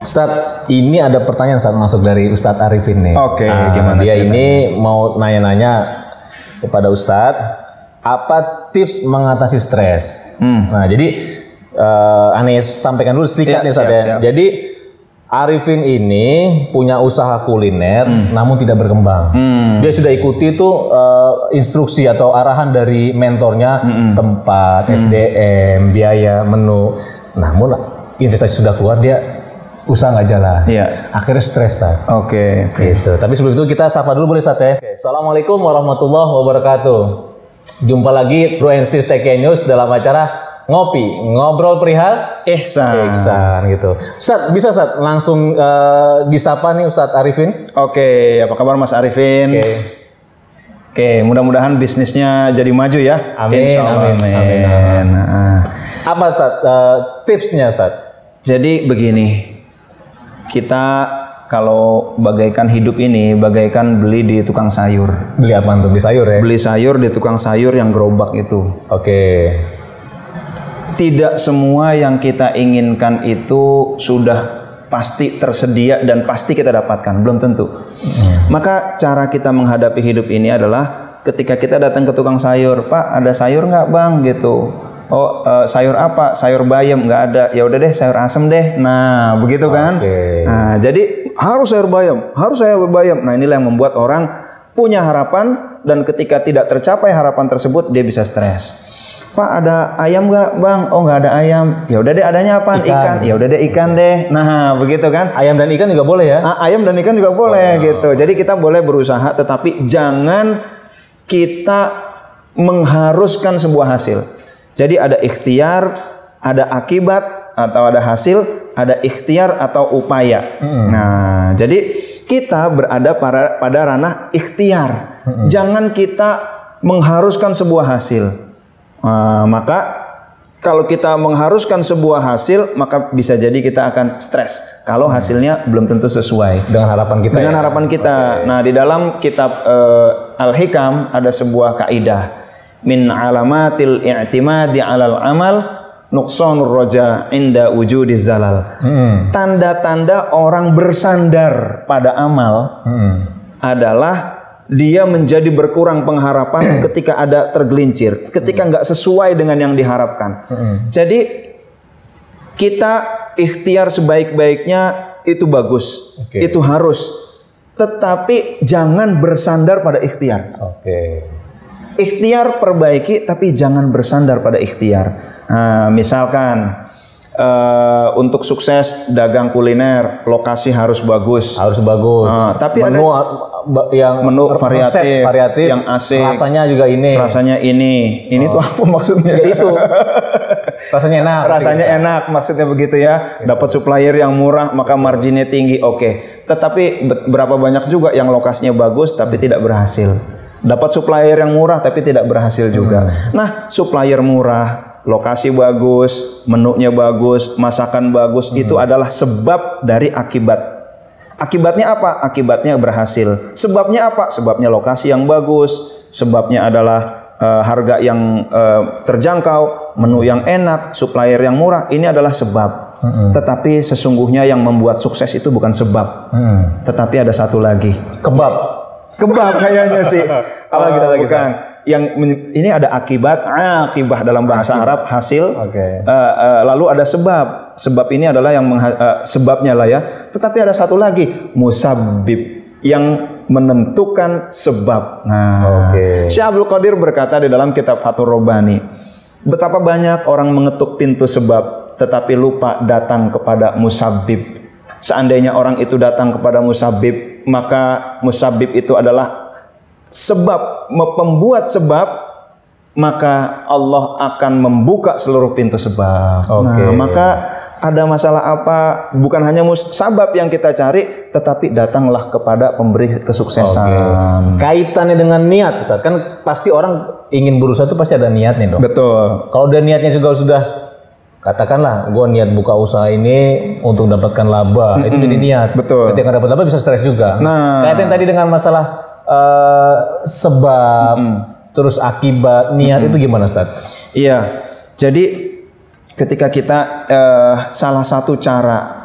Ustadz, ini ada pertanyaan saat masuk dari Ustadz Arifin nih. Oke, Nah, gimana Dia ceritanya? ini mau nanya-nanya kepada Ustadz, apa tips mengatasi stres? Hmm. Nah, jadi eh aneh sampaikan dulu sedikit Iya, nih Ustadz siap, ya. siap. Jadi Arifin ini punya usaha kuliner, namun tidak berkembang. Hmm. Dia sudah ikuti tuh eh, instruksi atau arahan dari mentornya, Hmm. tempat, SDM, biaya, menu. Namun investasi sudah keluar, dia usaha nggak jalan. Iya. Akhirnya stres, Sat. Oke. Gitu. Tapi sebelum itu kita sapa dulu boleh Sat ya. Oke. Assalamualaikum warahmatullahi wabarakatuh. Jumpa lagi Bro and Sis TK News dalam acara Ngopi, Ngobrol Perihal Ihsan. Iksan gitu. Sat, bisa Sat langsung eh, disapa nih Ustadz Arifin? Oke, apa kabar Mas Arifin? Oke. Oke, mudah-mudahan bisnisnya jadi maju ya. Amin, Insya Allah, amin, amin, Nah, Apa Sat, eh, tipsnya Ustadz? jadi begini, kita kalau bagaikan hidup ini bagaikan beli di tukang sayur. Beli apa tuh? Beli sayur ya? Beli sayur di tukang sayur yang gerobak itu. Oke. Tidak semua yang kita inginkan itu sudah pasti tersedia dan pasti kita dapatkan, belum tentu. Maka cara kita menghadapi hidup ini adalah ketika kita datang ke tukang sayur, Pak ada sayur nggak bang gitu. Oh eh, sayur apa? Sayur bayam nggak ada. Ya udah deh sayur asem deh. Nah begitu kan. Nah jadi harus sayur bayam, harus sayur bayam. Nah inilah yang membuat orang punya harapan dan ketika tidak tercapai harapan tersebut dia bisa stres. Pak ada ayam nggak bang? Oh nggak ada ayam. Ya udah deh adanya apa? Ikan. Ikan. Ya udah deh ikan deh. Nah begitu kan. Ayam dan ikan juga boleh ya? Ah, ayam dan ikan juga boleh gitu. Jadi kita boleh berusaha, tetapi jangan kita mengharuskan sebuah hasil. Jadi ada ikhtiar, ada akibat atau ada hasil, ada ikhtiar atau upaya. Nah, jadi kita berada pada pada ranah ikhtiar. Jangan kita mengharuskan sebuah hasil. Nah, maka kalau kita mengharuskan sebuah hasil, maka bisa jadi kita akan stres. Kalau hasilnya belum tentu sesuai Dengan harapan kita dengan ya? harapan kita. Nah, di dalam kitab eh, Al-Hikam ada sebuah kaidah min alamatil i'timadi 'alal amal nuqsanur roja inda wujudiz zalal. Hmm. Tanda-tanda orang bersandar pada amal Hmm. adalah dia menjadi berkurang pengharapan ketika ada tergelincir, ketika nggak sesuai dengan yang diharapkan. Jadi kita ikhtiar sebaik-baiknya itu bagus, Oke. itu harus, tetapi jangan bersandar pada ikhtiar. Oke. Ikhtiar perbaiki, tapi jangan bersandar pada ikhtiar. Nah, misalkan eh, untuk sukses dagang kuliner, lokasi harus bagus. Harus bagus. Ah, tapi menu a- ba- yang Menu resep variatif, variatif, yang asik. rasanya juga ini. Rasanya ini, ini tuh apa maksudnya? Ya itu. rasanya enak. rasanya enak maksudnya begitu ya dapat supplier yang murah maka marginnya tinggi oke tetapi be- berapa banyak juga yang lokasinya bagus tapi tidak berhasil dapat supplier yang murah tapi tidak berhasil juga nah supplier murah lokasi bagus menunya bagus masakan bagus itu adalah sebab dari akibat Akibatnya apa? Akibatnya berhasil. Sebabnya apa? Sebabnya lokasi yang bagus, sebabnya adalah eh, harga yang eh, terjangkau, menu yang enak, supplier yang murah. Ini adalah sebab. Tetapi sesungguhnya yang membuat sukses itu bukan sebab, Hmm. tetapi ada satu lagi. Kebab. Kebab kayaknya sih. Apa Eh, kita lagi, bukan. Yang ini ada akibat, akibah dalam bahasa Arab hasil. Oke. Eh, eh, lalu ada sebab. Sebab ini adalah yang eh, sebabnya lah ya. Tetapi ada satu lagi, musabbib yang menentukan sebab. Nah, Oke. Syekh Abdul Qadir berkata di dalam kitab Fathur Robani, betapa banyak orang mengetuk pintu sebab tetapi lupa datang kepada musabbib. Seandainya orang itu datang kepada musabbib, maka musabbib itu adalah sebab pembuat sebab maka Allah akan membuka seluruh pintu sebab. Oke. Nah, maka ada masalah apa bukan hanya mus sabab yang kita cari tetapi datanglah kepada pemberi kesuksesan. Kaitannya dengan niat, Ustaz. Kan pasti orang ingin berusaha itu pasti ada niatnya dong. Betul. Kalau udah niatnya juga sudah katakanlah gue niat buka usaha ini untuk dapatkan laba, itu jadi niat. Betul. Ketika dapat laba bisa stres juga. Nah. kaitan tadi dengan masalah eh, sebab terus akibat niat itu gimana, Ustaz? Iya. Jadi ketika kita eh, salah satu cara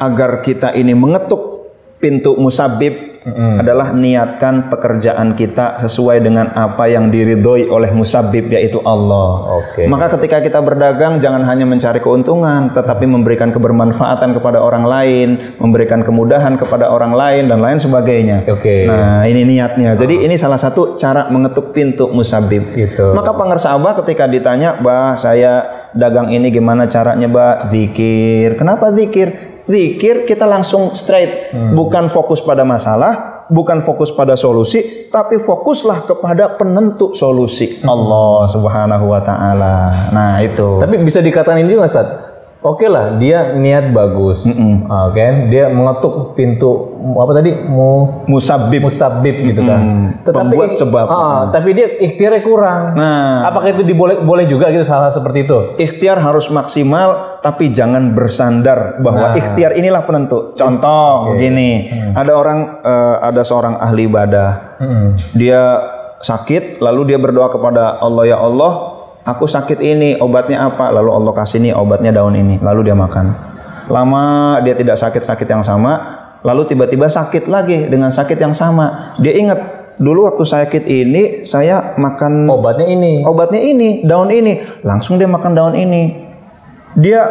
agar kita ini mengetuk pintu musabib adalah niatkan pekerjaan kita sesuai dengan apa yang diridhoi oleh musabib yaitu Allah. Oke. Maka ketika kita berdagang jangan hanya mencari keuntungan tetapi memberikan kebermanfaatan kepada orang lain, memberikan kemudahan kepada orang lain dan lain sebagainya. Oke. Nah, ini niatnya. Jadi ini salah satu cara mengetuk pintu musabib. Gitu. Maka pengersa Abah ketika ditanya, "Bah, saya dagang ini gimana caranya, Bah?" Zikir. Kenapa zikir? Zikir kita langsung straight, bukan fokus pada masalah, bukan fokus pada solusi, tapi fokuslah kepada penentu solusi. Allah Subhanahu wa taala. Nah, itu. Tapi bisa dikatakan ini juga, Ustaz. Oke lah, dia niat bagus, oke, dia mengetuk pintu apa tadi, mu Musabib. musabib gitu kan. Pembuat sebab. Ah, tapi dia ikhtiarnya kurang. Nah, Apakah itu diboleh boleh juga gitu hal-hal seperti itu? ikhtiar harus maksimal tapi jangan bersandar bahwa Nah. ikhtiar inilah penentu. Contoh gini, ada orang eh, ada seorang ahli ibadah. Hmm. Dia sakit lalu dia berdoa kepada Allah ya Allah, aku sakit ini, obatnya apa? Lalu Allah kasih nih obatnya daun ini, lalu dia makan. Lama dia tidak sakit-sakit yang sama, lalu tiba-tiba sakit lagi dengan sakit yang sama. Dia ingat dulu waktu sakit ini saya makan Obatnya ini. obatnya ini, daun ini. Langsung dia makan daun ini. Dia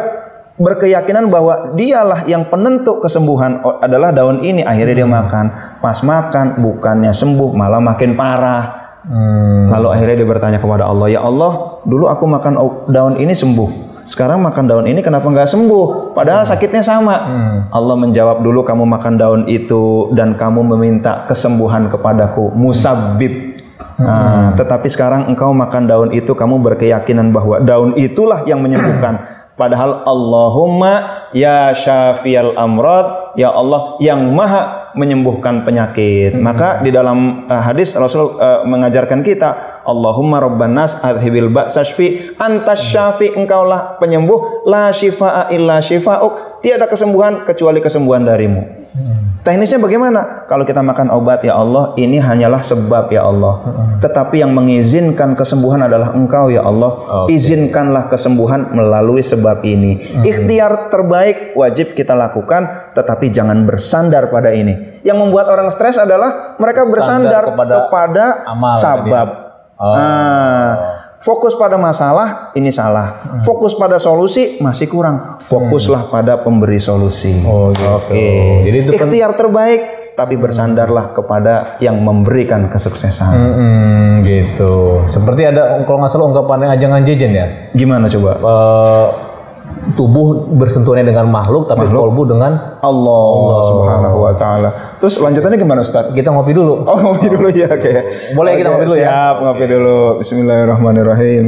berkeyakinan bahwa dialah yang penentu kesembuhan adalah daun ini. Akhirnya dia makan. Pas makan bukannya sembuh malah makin parah. Hmm. Lalu akhirnya dia bertanya kepada Allah, "Ya Allah, dulu aku makan daun ini sembuh. Sekarang makan daun ini kenapa nggak sembuh? Padahal sakitnya sama." Allah menjawab, "Dulu kamu makan daun itu dan kamu meminta kesembuhan kepadaku, musabib." Nah, tetapi sekarang engkau makan daun itu, kamu berkeyakinan bahwa daun itulah yang menyembuhkan. Padahal Allahumma ya syafiyal amrad, ya Allah yang maha menyembuhkan penyakit. Maka di dalam uh, hadis Rasul uh, mengajarkan kita, Allahumma rabban nas adhibil ba'sashfi antas syafi engkaulah penyembuh la syifaa illa syifa'uk tiada kesembuhan kecuali kesembuhan darimu. Teknisnya bagaimana? Kalau kita makan obat ya Allah, ini hanyalah sebab ya Allah. Tetapi yang mengizinkan kesembuhan adalah Engkau ya Allah. Izinkanlah kesembuhan melalui sebab ini. Ikhtiar terbaik wajib kita lakukan, tetapi jangan bersandar pada ini. Yang membuat orang stres adalah mereka bersandar kepada kepada, amal sabab. Oh. Nah, fokus pada masalah ini salah. Fokus pada solusi masih kurang. Fokuslah pada pemberi solusi. Oh gitu. Oke. Jadi itu pen- ikhtiar terbaik tapi bersandarlah kepada yang memberikan kesuksesan. Hmm, gitu. Seperti ada kalau nggak salah ungkapan yang ajangan jejen ya. Gimana coba? Eh, tubuh bersentuhannya dengan makhluk tapi kolbu dengan Allah, Subhanahu wa taala. Terus lanjutannya gimana Ustaz? kita ngopi dulu. Oh, ngopi dulu ya, oke. Boleh kita Oke, ngopi dulu ya? Siap, ngopi dulu. Bismillahirrahmanirrahim.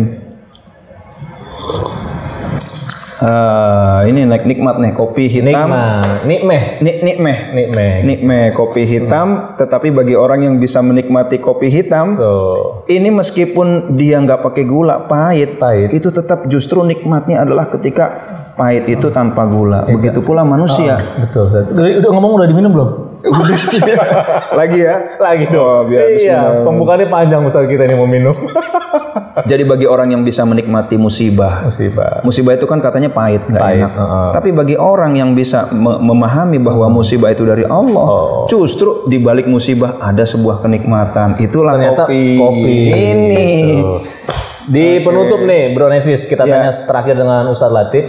Ah, ini nik- nikmat nih kopi hitam. Nikmeh, Nik nikmeh. nikmeh. Nikmeh kopi hitam, tetapi bagi orang yang bisa menikmati kopi hitam, Tuh. ini meskipun dia nggak pakai gula pahit, Pahit. itu tetap justru nikmatnya adalah ketika pahit itu tanpa gula. Iya. Begitu pula manusia. Betul. Ustaz. Udah, udah ngomong udah diminum belum? Udah sih. Lagi ya. Lagi dong. Oh, biar iya, pembukaannya panjang Ustaz kita ini mau minum. Jadi bagi orang yang bisa menikmati musibah, Musibah. musibah itu kan katanya pahit, nggak enak. heeh. Tapi bagi orang yang bisa me- memahami bahwa musibah itu dari Allah, Oh. justru di balik musibah ada sebuah kenikmatan. Itulah Ternyata kopi. kopi. Ini. Gitu. Di penutup nih, Bro Nesis, kita Ya. tanya terakhir dengan Ustadz Latif.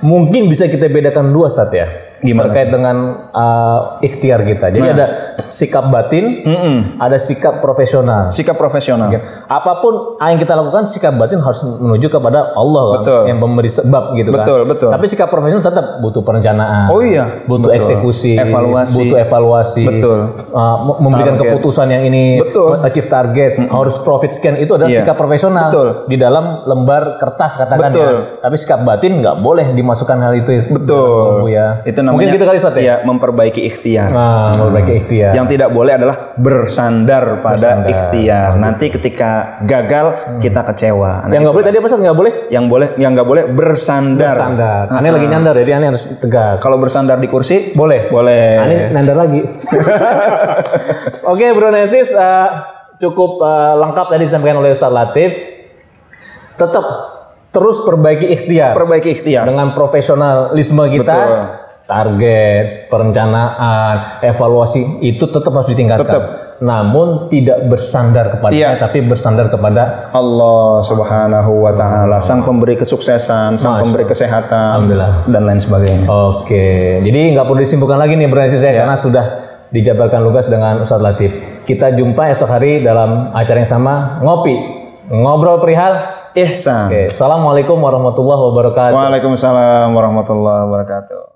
Mungkin bisa kita bedakan dua Ustadz ya. Gimana? Terkait dengan uh, ikhtiar kita. Jadi Nah. ada sikap batin, Mm-mm. ada sikap profesional. Sikap profesional. Apa pun yang kita lakukan, sikap batin harus menuju kepada Allah kan, Betul. yang memberi sebab gitu Betul, kan. betul. Tapi sikap profesional tetap butuh perencanaan. Oh iya, butuh betul. eksekusi, Evaluasi. butuh evaluasi, Betul. Uh, me- memberikan Target. keputusan yang ini Betul. achieve target, harus profit sekian itu adalah Iya. sikap profesional Betul. di dalam lembar kertas katakan Betul. ya. Tapi sikap batin nggak boleh dimasukkan hal itu. Betul. ya. Itu namanya Mungkin gitu kali Sat ya. ya, memperbaiki ikhtiar. Nah, memperbaiki ikhtiar. Yang tidak boleh adalah bersandar pada Bersandar. ikhtiar. Nanti ketika gagal kita kecewa. Nah, yang nggak boleh tadi apa sih nggak boleh? yang boleh yang nggak boleh bersandar. Sandar. Aneh lagi nyandar jadi aneh harus tegak. Kalau bersandar di kursi Boleh. boleh. Aneh nandar lagi. Oke, Bro Nesis eh, cukup eh, lengkap tadi disampaikan oleh Ustaz Latif. Tetap terus perbaiki ikhtiar Perbaiki ikhtiar. dengan profesionalisme kita. Betul. Target, perencanaan, evaluasi itu tetap harus ditingkatkan. Tetap. Namun tidak bersandar kepada Iya. tapi bersandar kepada Allah Subhanahu wa taala, sang pemberi kesuksesan, sang Masya pemberi kesehatan Alhamdulillah. dan lain sebagainya. Oke, jadi nggak perlu disimpulkan lagi nih Bro saya karena sudah dijabarkan lugas dengan Ustadz Latif. Kita jumpa esok hari dalam acara yang sama ngopi, ngobrol perihal. Ihsan. Oke, assalamualaikum warahmatullahi wabarakatuh. Waalaikumsalam warahmatullahi wabarakatuh.